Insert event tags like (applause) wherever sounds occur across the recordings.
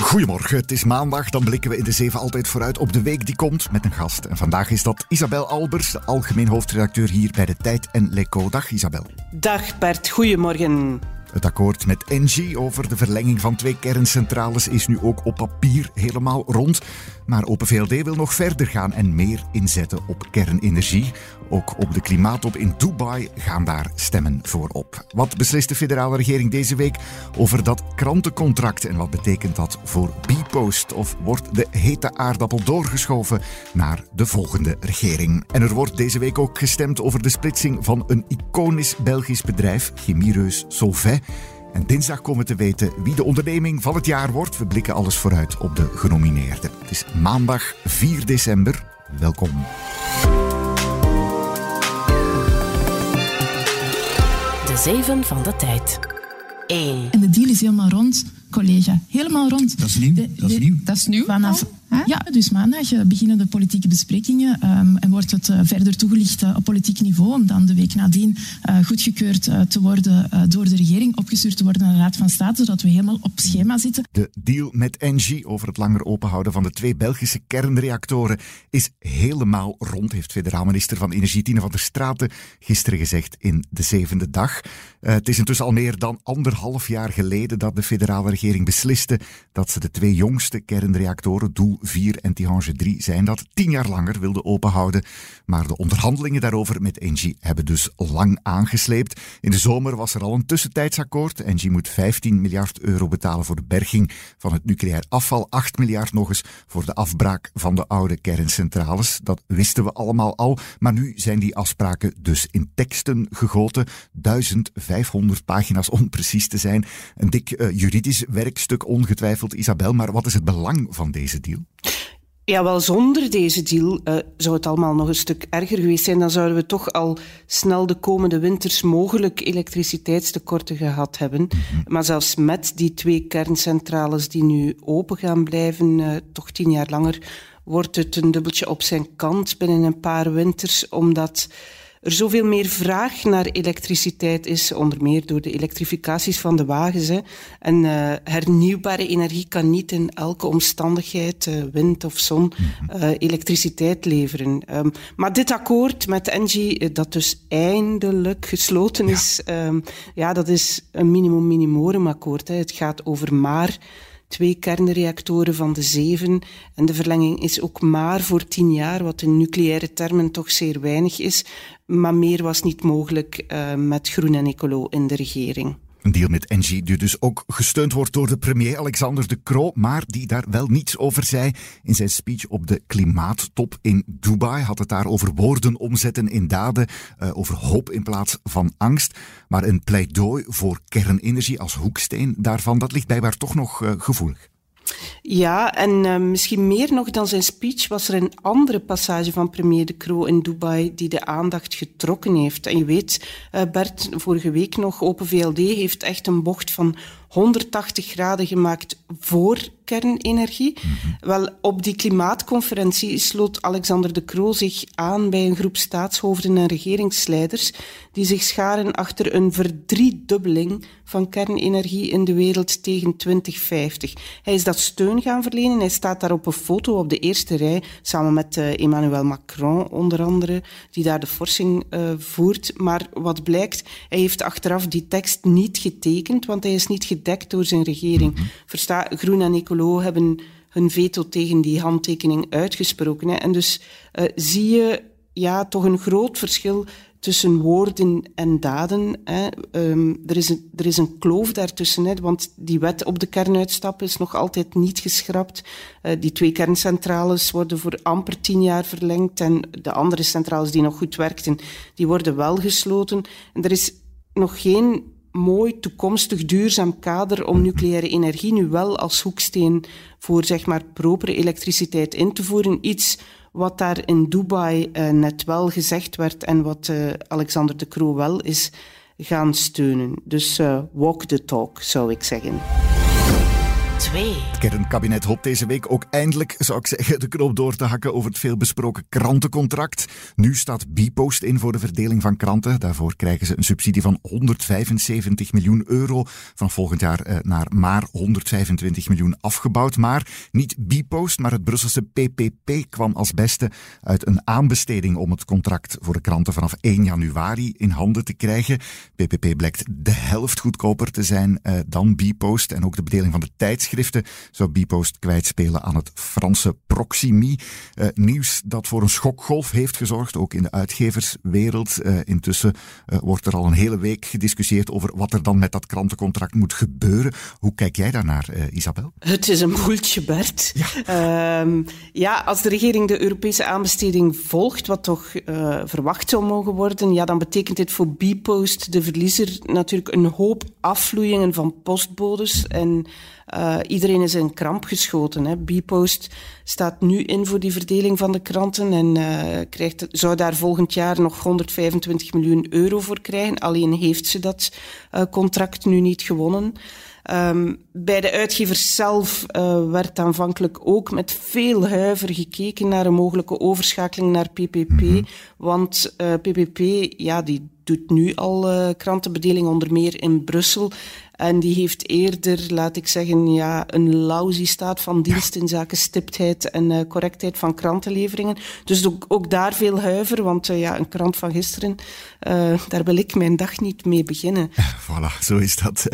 Goedemorgen, het is maandag. Dan blikken we in de zeven altijd vooruit op de week die komt met een gast. En vandaag is dat Isabel Albers, de algemeen hoofdredacteur hier bij de Tijd en Leco. Dag Isabel. Dag Bert, goedemorgen. Het akkoord met Engie over de verlenging van twee kerncentrales is nu ook op papier helemaal rond. Maar Open VLD wil nog verder gaan en meer inzetten op kernenergie. Ook op de klimaattop in Dubai gaan daar stemmen voor op. Wat beslist de federale regering deze week over dat krantencontract en wat betekent dat voor Bpost? Of wordt de hete aardappel doorgeschoven naar de volgende regering? En er wordt deze week ook gestemd over de splitsing van een iconisch Belgisch bedrijf, chemiereus Solvay. En dinsdag komen we te weten wie de onderneming van het jaar wordt. We blikken alles vooruit op de genomineerden. Het is maandag 4 december. Welkom. De Zeven van de Tijd. 1. En de deal is helemaal rond, collega. Helemaal rond. Dat is nieuw. De- dat is nieuw. Dat is nieuw. Vanaf, ja, dus maandag eh, beginnen de politieke besprekingen ehm, en wordt het eh, verder toegelicht eh, op politiek niveau om dan de week nadien eh, goedgekeurd te worden door de regering, opgestuurd te worden naar de Raad van State, zodat we helemaal op schema zitten. De deal met Engie over het langer openhouden van de twee Belgische kernreactoren is helemaal rond, heeft federaal minister van Energie Tine van der Straten gisteren gezegd in de zevende dag. Het is intussen al meer dan anderhalf jaar geleden dat de federale regering besliste dat ze de twee jongste kernreactoren, Doel 4 en Tihange 3 zijn dat, tien jaar langer wilde openhouden. Maar de onderhandelingen daarover met Engie hebben dus lang aangesleept. In de zomer was er al een tussentijdsakkoord. Engie moet 15 miljard euro betalen voor de berging van het nucleair afval. 8 miljard nog eens voor de afbraak van de oude kerncentrales. Dat wisten we allemaal al. Maar nu zijn die afspraken dus in teksten gegoten. 1500 pagina's om precies te zijn. Een dik eh, juridisch werkstuk ongetwijfeld, Isabel. Maar wat is het belang van deze deal? Ja, wel zonder deze deal eh, zou het allemaal nog een stuk erger geweest zijn. Dan zouden we toch al snel de komende winters mogelijk elektriciteitstekorten gehad hebben. Maar zelfs met die twee kerncentrales die nu open gaan blijven, eh, toch tien jaar langer, wordt het een dubbeltje op zijn kant binnen een paar winters, omdat er zoveel meer vraag naar elektriciteit is, onder meer door de elektrificaties van de wagens. Hè. En eh, hernieuwbare energie kan niet in elke omstandigheid, eh, wind of zon, eh, elektriciteit leveren. Ehm, maar dit akkoord met Engie, dat dus eindelijk gesloten is, ehm, ja, dat is een minimum minimorum akkoord. Hè. Het gaat over maar twee kernreactoren van de zeven. En de verlenging is ook maar voor tien jaar, wat in nucleaire termen toch zeer weinig is. Maar meer was niet mogelijk eh, met Groen en Ecolo in de regering. Een deal met Engie die dus ook gesteund wordt door de premier Alexander De Croo, maar die daar wel niets over zei. In zijn speech op de klimaattop in Dubai had het daar over woorden omzetten in daden, eh, over hoop in plaats van angst. Maar een pleidooi voor kernenergie als hoeksteen daarvan, dat ligt blijkbaar toch nog eh, gevoelig. Ja, en eh, misschien meer nog dan zijn speech was er een andere passage van premier De Croo in Dubai die de aandacht getrokken heeft. En je weet, eh, Bert, vorige week nog, Open VLD heeft echt een bocht van 180 graden gemaakt voor kernenergie. Wel, op die klimaatconferentie sloot Alexander De Croo zich aan bij een groep staatshoofden en regeringsleiders die zich scharen achter een verdriedubbeling van kernenergie in de wereld tegen 2050. Hij is dat steun gaan verlenen. Hij staat daar op een foto op de eerste rij, samen met eh, Emmanuel Macron onder andere, die daar de forsing eh, voert. Maar wat blijkt, hij heeft achteraf die tekst niet getekend, want hij is niet gedekt door zijn regering. Versta, Groen en Ecolo hebben hun veto tegen die handtekening uitgesproken. Hè. En dus eh, zie je ja, toch een groot verschil tussen woorden en daden. Hè. Ehm, er, is een, er is een kloof daartussen, hè, want die wet op de kernuitstap is nog altijd niet geschrapt. Eh, die twee kerncentrales worden voor amper tien jaar verlengd en de andere centrales die nog goed werkten, die worden wel gesloten. En er is nog geen mooi toekomstig duurzaam kader om nucleaire energie nu wel als hoeksteen voor zeg maar propere elektriciteit in te voeren. Iets wat daar in Dubai net wel gezegd werd en wat Alexander de Croo wel is gaan steunen. Dus walk the talk, zou ik zeggen. Het kernkabinet hoopt deze week ook eindelijk, zou ik zeggen, de knoop door te hakken over het veelbesproken krantencontract. Nu staat Bpost in voor de verdeling van kranten. Daarvoor krijgen ze een subsidie van 175 miljoen euro. Van volgend jaar eh, naar maar 125 miljoen afgebouwd. Maar niet Bpost, maar het Brusselse PPP kwam als beste uit een aanbesteding om het contract voor de kranten vanaf 1 januari in handen te krijgen. PPP blijkt de helft goedkoper te zijn uh, dan Bpost. En ook de bedeling van de tijdschrift tijdschriften zou Bipost kwijtspelen aan het Franse Proximi. Uh, nieuws dat voor een schokgolf heeft gezorgd, ook in de uitgeverswereld. Uh, intussen uh, wordt er al een hele week gediscussieerd over wat er dan met dat krantencontract moet gebeuren. Hoe kijk jij daarnaar, Isabel? Het is een boeltje, Bert. Ja. Um, ja, als de regering de Europese aanbesteding volgt, wat toch verwacht zou mogen worden, ja, dan betekent dit voor Bipost, de verliezer, natuurlijk een hoop afvloeien van postbodes en uh, iedereen is in kramp geschoten. Hè. Bpost staat nu in voor die verdeling van de kranten en uh, krijgt, zou daar volgend jaar nog 125 miljoen euro voor krijgen. Alleen heeft ze dat uh, contract nu niet gewonnen. Um, bij de uitgevers zelf uh, werd aanvankelijk ook met veel huiver gekeken naar een mogelijke overschakeling naar PPP. Mm -hmm. Want PPP, ja, die doet nu al uh, krantenbedeling, onder meer in Brussel. En die heeft eerder, laat ik zeggen, ja, een lousy staat van dienst in zaken stiptheid en uh, correctheid van krantenleveringen. Dus ook, ook daar veel huiver, want uh, ja, een krant van gisteren, uh, daar wil ik mijn dag niet mee beginnen. (laughs) Voilà, zo is dat.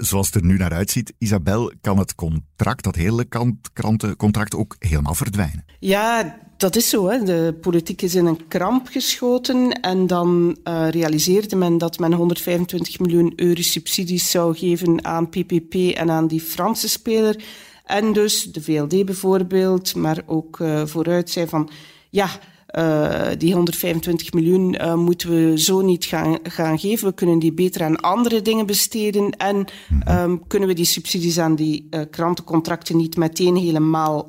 zoals het er nu naar uitziet, Isabel, kan het contract, dat hele krantencontract ook helemaal verdwijnen. Ja, dat is zo. Hè. De politiek is in een kramp geschoten en dan uh, realiseerde men dat men 125 miljoen euro subsidies zou geven aan PPP en aan die Franse speler. En dus de VLD bijvoorbeeld, maar ook uh, vooruit zei van ja, uh, die 125 miljoen uh, moeten we zo niet gaan, gaan geven. We kunnen die beter aan andere dingen besteden. En um, kunnen we die subsidies aan die uh, krantencontracten niet meteen helemaal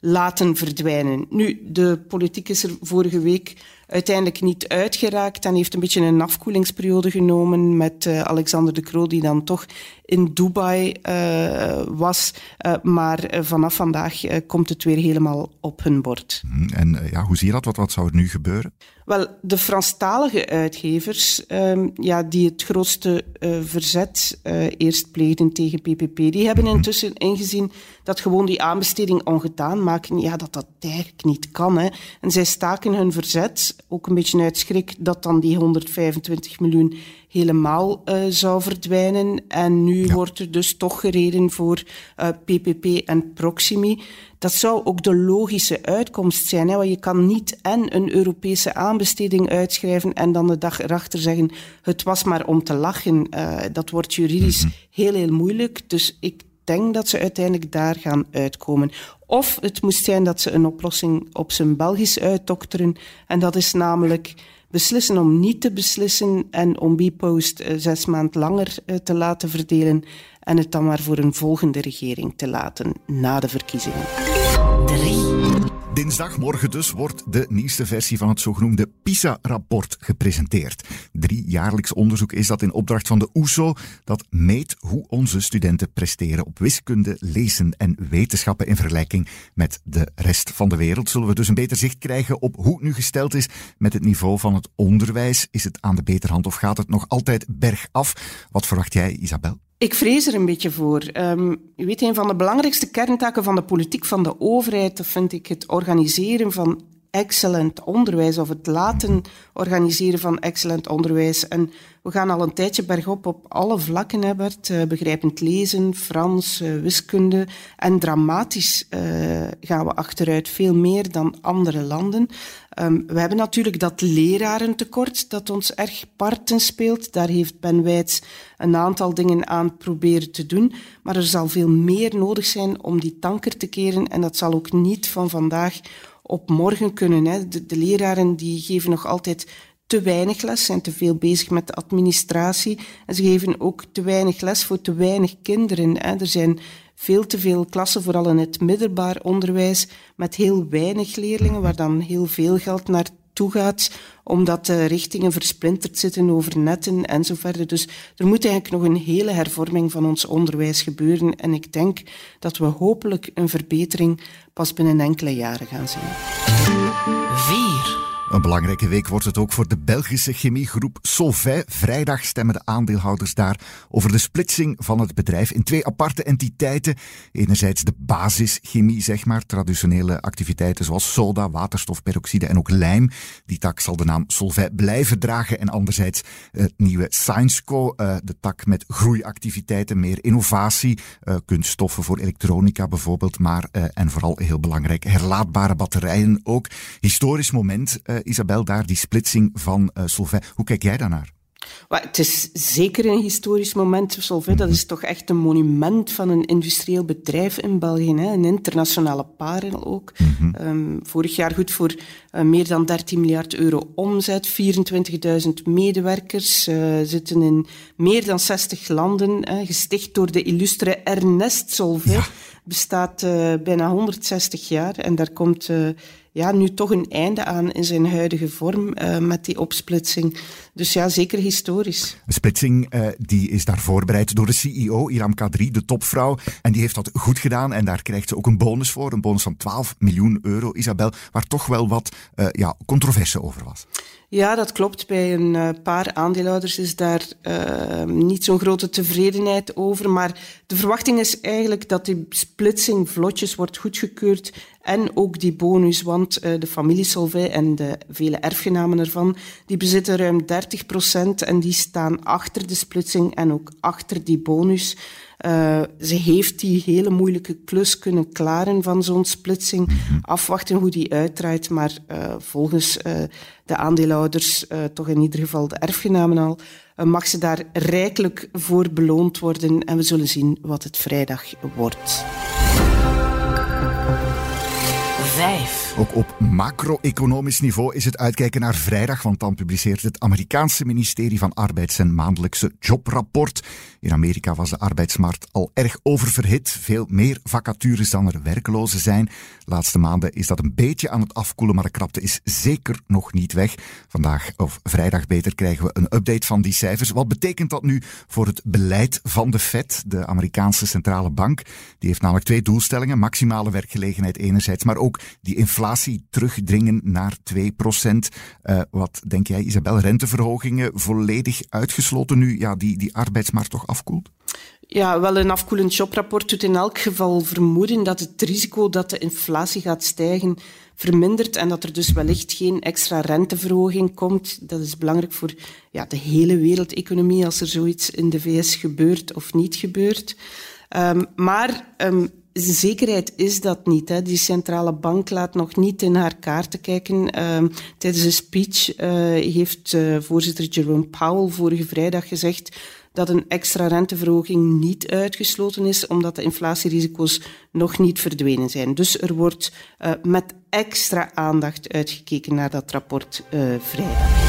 laten verdwijnen. Nu, de politiek is er vorige week uiteindelijk niet uitgeraakt en heeft een beetje een afkoelingsperiode genomen met uh, Alexander de Croo, die dan toch in Dubai uh, was. Uh, maar vanaf vandaag komt het weer helemaal op hun bord. Mm, en ja, hoe zie je dat? Wat, wat zou er nu gebeuren? Wel, de Franstalige uitgevers, um, ja, die het grootste uh, verzet uh, eerst pleegden tegen PPP, die hebben intussen ingezien dat gewoon die aanbesteding ongedaan maken, ja, dat dat eigenlijk niet kan. Hè. En zij staken hun verzet, ook een beetje uit schrik dat dan die 125 miljoen helemaal uh, zou verdwijnen. En nu ja. wordt er dus toch gereden voor uh, PPP en Proximi. Dat zou ook de logische uitkomst zijn. Hè? Want je kan niet en een Europese aanbesteding uitschrijven en dan de dag erachter zeggen het was maar om te lachen. Uh, dat wordt juridisch mm -hmm. heel, heel moeilijk. Dus ik denk dat ze uiteindelijk daar gaan uitkomen. Of het moest zijn dat ze een oplossing op zijn Belgisch uitdokteren. En dat is namelijk beslissen om niet te beslissen en om B-post eh, zes maand langer eh, te laten verdelen en het dan maar voor een volgende regering te laten na de verkiezingen. 3. Dinsdagmorgen dus wordt de nieuwste versie van het zogenoemde PISA-rapport gepresenteerd. Driejaarlijks onderzoek is dat in opdracht van de OESO dat meet hoe onze studenten presteren op wiskunde, lezen en wetenschappen in vergelijking met de rest van de wereld. Zullen we dus een beter zicht krijgen op hoe het nu gesteld is met het niveau van het onderwijs? Is het aan de beterhand of gaat het nog altijd bergaf? Wat verwacht jij, Isabel? Ik vrees er een beetje voor. Um, u weet, een van de belangrijkste kerntaken van de politiek van de overheid, vind ik het organiseren van excellent onderwijs of het laten organiseren van excellent onderwijs. En we gaan al een tijdje bergop op alle vlakken, hè Bert. Uh, begrijpend lezen, Frans, uh, wiskunde. En dramatisch uh, gaan we achteruit, veel meer dan andere landen. Um, we hebben natuurlijk dat lerarentekort dat ons erg parten speelt. Daar heeft Ben Wijts een aantal dingen aan proberen te doen. Maar er zal veel meer nodig zijn om die tanker te keren. En dat zal ook niet van vandaag op morgen kunnen. Hè. De, leraren die geven nog altijd te weinig les, zijn te veel bezig met de administratie. En ze geven ook te weinig les voor te weinig kinderen. Er zijn veel te veel klassen, vooral in het middelbaar onderwijs, met heel weinig leerlingen, waar dan heel veel geld naartoe gaat, omdat de richtingen versplinterd zitten over netten en zo verder. Dus er moet eigenlijk nog een hele hervorming van ons onderwijs gebeuren. En ik denk dat we hopelijk een verbetering pas binnen enkele jaren gaan zien. 4. Een belangrijke week wordt het ook voor de Belgische chemiegroep Solvay. Vrijdag stemmen de aandeelhouders daar over de splitsing van het bedrijf in twee aparte entiteiten. Enerzijds de basischemie, zeg maar, traditionele activiteiten zoals soda, waterstofperoxide en ook lijm. Die tak zal de naam Solvay blijven dragen. En anderzijds het nieuwe ScienceCo, uh, de tak met groeiactiviteiten, meer innovatie, uh, kunststoffen voor elektronica bijvoorbeeld, maar uh, en vooral heel belangrijk, herlaadbare batterijen ook. Historisch moment Isabel, daar die splitsing van uh, Solvay. Hoe kijk jij daarnaar? Het is zeker een historisch moment. Solvay, dat is toch echt een monument van een industrieel bedrijf in België. Hè? Een internationale parel ook. Mm -hmm. um, vorig jaar goed voor uh, meer dan 13 miljard euro omzet. 24.000 medewerkers. Uh, zitten in meer dan 60 landen. Gesticht door de illustre Ernest Solvay. Ja. Bestaat bijna 160 jaar. En daar komt ja, nu toch een einde aan in zijn huidige vorm uh, met die opsplitsing. Dus ja, zeker historisch. De splitsing uh, die is daar voorbereid door de CEO, Iram Kadri, de topvrouw. En die heeft dat goed gedaan en daar krijgt ze ook een bonus voor. Een bonus van 12 miljoen euro, Isabel, waar toch wel wat uh, ja, controverse over was. Ja, dat klopt. Bij een paar aandeelhouders is daar uh, niet zo'n grote tevredenheid over. Maar de verwachting is eigenlijk dat die splitsing vlotjes wordt goedgekeurd. En ook die bonus, want uh, de familie Solvay en de vele erfgenamen ervan, die bezitten ruim 30 procent en die staan achter de splitsing en ook achter die bonus. Uh, ze heeft die hele moeilijke klus kunnen klaren van zo'n splitsing. Afwachten hoe die uitdraait, maar uh, volgens de aandeelhouders, toch in ieder geval de erfgenamen al, mag ze daar rijkelijk voor beloond worden. En we zullen zien wat het vrijdag wordt. safe. Ook op macro-economisch niveau is het uitkijken naar vrijdag, want dan publiceert het Amerikaanse ministerie van Arbeid zijn maandelijkse jobrapport. In Amerika was de arbeidsmarkt al erg oververhit, veel meer vacatures dan er werklozen zijn. Laatste maanden is dat een beetje aan het afkoelen, maar de krapte is zeker nog niet weg. Vandaag of vrijdag beter krijgen we een update van die cijfers. Wat betekent dat nu voor het beleid van de Fed, de Amerikaanse centrale bank? Die heeft namelijk twee doelstellingen: maximale werkgelegenheid enerzijds, maar ook die inflatie terugdringen naar 2 procent. Uh, wat denk jij, Isabel? Renteverhogingen volledig uitgesloten nu ja, die, die arbeidsmarkt toch afkoelt? Ja, wel een afkoelend jobrapport doet in elk geval vermoeden dat het risico dat de inflatie gaat stijgen vermindert en dat er dus wellicht geen extra renteverhoging komt. Dat is belangrijk voor ja, de hele wereldeconomie als er zoiets in de VS gebeurt of niet gebeurt. Um, maar um, zekerheid is dat niet. Hè. Die centrale bank laat nog niet in haar kaarten kijken. Uh, tijdens een speech uh, heeft uh, voorzitter Jerome Powell vorige vrijdag gezegd dat een extra renteverhoging niet uitgesloten is, omdat de inflatierisico's nog niet verdwenen zijn. Dus er wordt uh, met extra aandacht uitgekeken naar dat rapport vrijdag.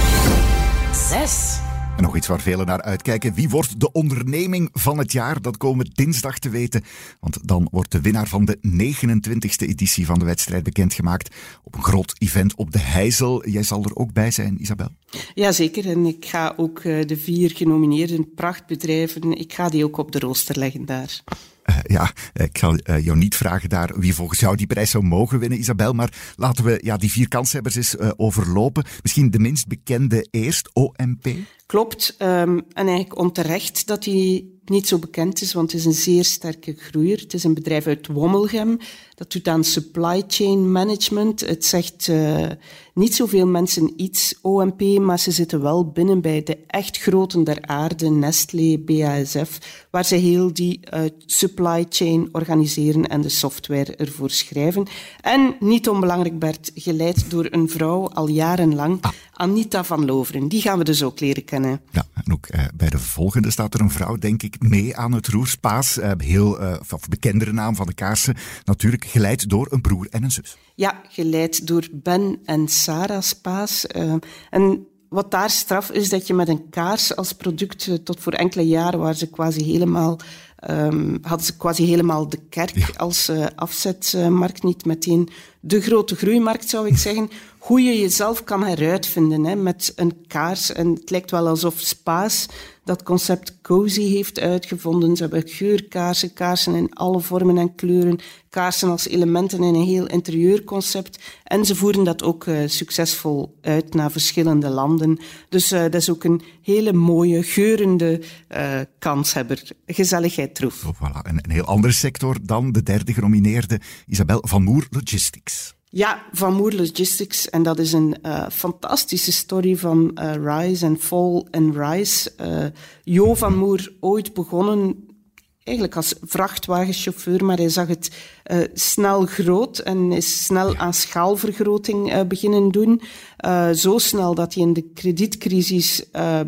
Zes. En nog iets waar velen naar uitkijken. Wie wordt de onderneming van het jaar? Dat komen dinsdag te weten. Want dan wordt de winnaar van de 29e editie van de wedstrijd bekendgemaakt. Op een groot event op de Heizel. Jij zal er ook bij zijn, Isabel? Jazeker. En ik ga ook uh, de vier genomineerde prachtbedrijven, ik ga die ook op de rooster leggen daar. Uh, ja, ik zal uh, jou niet vragen daar wie volgens jou die prijs zou mogen winnen, Isabel. Maar laten we ja, die vier kanshebbers eens overlopen. Misschien de minst bekende eerst, OMP. Klopt. Um, en eigenlijk onterecht dat hij niet zo bekend is, want het is een zeer sterke groeier. Het is een bedrijf uit Wommelgem. Dat doet aan supply chain management. Het zegt uh, niet zoveel mensen iets, OMP, maar ze zitten wel binnen bij de echt groten der aarde, Nestlé, BASF, waar ze heel die uh, supply chain organiseren en de software ervoor schrijven. En niet onbelangrijk, Bert, geleid door een vrouw al jarenlang, ah. Anita van Loveren. Die gaan we dus ook leren kennen. Ja, en ook uh, bij de volgende staat er een vrouw, denk ik, mee aan het roer. Spaas, uh, heel uh, of bekendere naam van de kaarsen. Natuurlijk geleid door een broer en een zus. Ja, geleid door Ben en Sarah Spaas. en wat daar straf is, dat je met een kaars als product, eh, tot voor enkele jaren waar ze quasi helemaal um, hadden ze quasi helemaal de kerk als uh, afzetmarkt, niet meteen de grote groeimarkt zou ik (laughs) zeggen. Hoe je jezelf kan heruitvinden hè, met een kaars. En het lijkt wel alsof Spaas dat concept cozy heeft uitgevonden. Ze hebben geurkaarsen, kaarsen in alle vormen en kleuren, kaarsen als elementen in een heel interieurconcept. En ze voeren dat ook uh, succesvol uit naar verschillende landen. Dus uh, dat is ook een hele mooie, geurende uh, kanshebber. Gezelligheid troef. Oh, voilà. een, een heel andere sector dan de derde genomineerde, Isabel van Moer Logistics. Ja, Van Moer Logistics. En dat is een uh, fantastische story van uh, Rise and Fall and Rise. Uh, jo van Moer, ooit begonnen eigenlijk als vrachtwagenchauffeur, maar hij zag het uh, snel groot en is snel aan schaalvergroting uh, beginnen doen. Uh, zo snel dat hij in de kredietcrisis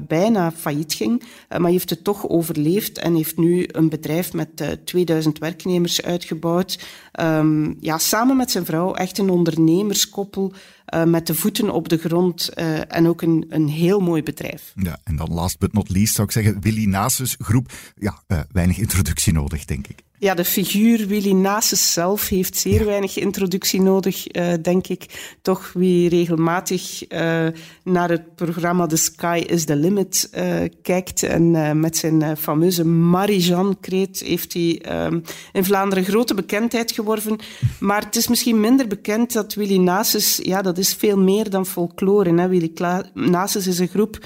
bijna failliet ging. maar hij heeft het toch overleefd en heeft nu een bedrijf met 2000 werknemers uitgebouwd. Um, ja, samen met zijn vrouw, echt een ondernemerskoppel. Uh, met de voeten op de grond uh, en ook een, een heel mooi bedrijf. Ja, en dan last but not least zou ik zeggen, Willy Nasus groep. Ja, uh, weinig introductie nodig, denk ik. Ja, de figuur Willy Nasus zelf heeft zeer weinig introductie nodig, uh, denk ik. Toch wie regelmatig uh, naar het programma The Sky is the Limit uh, kijkt en met zijn fameuze Marie-Jeanne-kreet heeft hij um, in Vlaanderen grote bekendheid geworven. Maar het is misschien minder bekend dat Willy Nasus, ja, dat is veel meer dan folklore. Hè. Willy Nasus is een groep,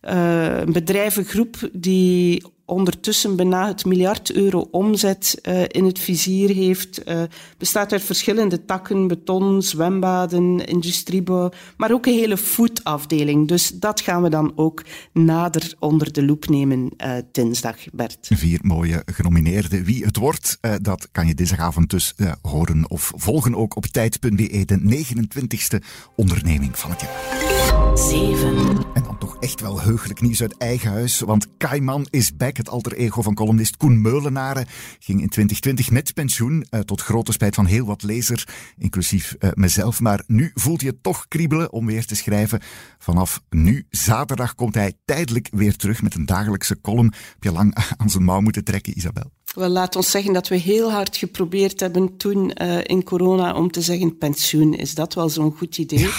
een bedrijvengroep die ondertussen bijna het miljard euro omzet uh, in het vizier heeft. Uh, bestaat uit verschillende takken, beton, zwembaden, industriebouw, maar ook een hele foodafdeling. Dus dat gaan we dan ook nader onder de loep nemen uh, dinsdag, Bert. Vier mooie genomineerden. Wie het wordt, dat kan je dinsdagavond dus horen of volgen ook op tijd.be, de 29ste onderneming van het jaar. 7. En dan toch echt wel heugelijk nieuws uit eigen huis, want Kaiman is back het alter ego van columnist Koen Meulenaren, ging in 2020 met pensioen, uh, tot grote spijt van heel wat lezers, inclusief uh, mezelf. Maar nu voelt hij het toch kriebelen om weer te schrijven. Vanaf nu, zaterdag, komt hij tijdelijk weer terug met een dagelijkse column. Heb je lang (laughs) aan zijn mouw moeten trekken, Isabel? Wel, laat ons zeggen dat we heel hard geprobeerd hebben toen uh, in corona om te zeggen pensioen. Is dat wel zo'n goed idee? Ja.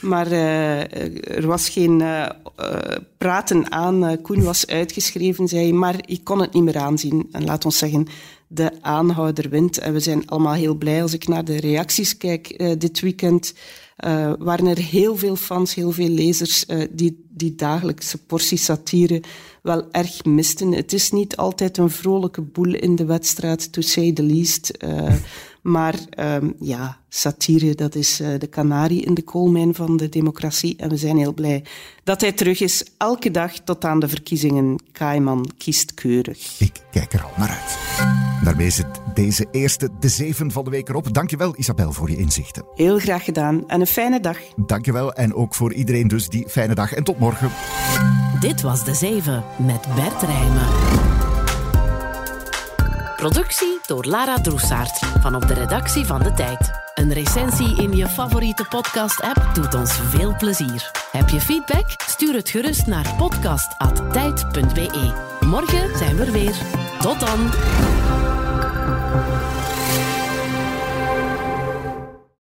Maar uh, er was geen uh, praten aan. Koen was uitgeschreven, zei maar ik kon het niet meer aanzien. En laat ons zeggen, de aanhouder wint. En we zijn allemaal heel blij als ik naar de reacties kijk dit weekend. Uh, waren er heel veel fans, heel veel lezers die die dagelijkse portie satire wel erg misten. Het is niet altijd een vrolijke boel in de wedstrijd, to say the least. Maar um, ja, satire, dat is uh, de kanarie in de koolmijn van de democratie. En we zijn heel blij dat hij terug is. Elke dag tot aan de verkiezingen. Kaiman kiest keurig. Ik kijk er al naar uit. Daarmee zit deze eerste, de zeven van de week erop. Dankjewel Isabel voor je inzichten. Heel graag gedaan en een fijne dag. Dankjewel en ook voor iedereen dus die fijne dag en tot morgen. Dit was de zeven met Bert Rijmen. Productie door Lara Droesaert van op de redactie van De Tijd. Een recensie in je favoriete podcast-app doet ons veel plezier. Heb je feedback? Stuur het gerust naar podcast.tijd.be. Morgen zijn we er weer. Tot dan!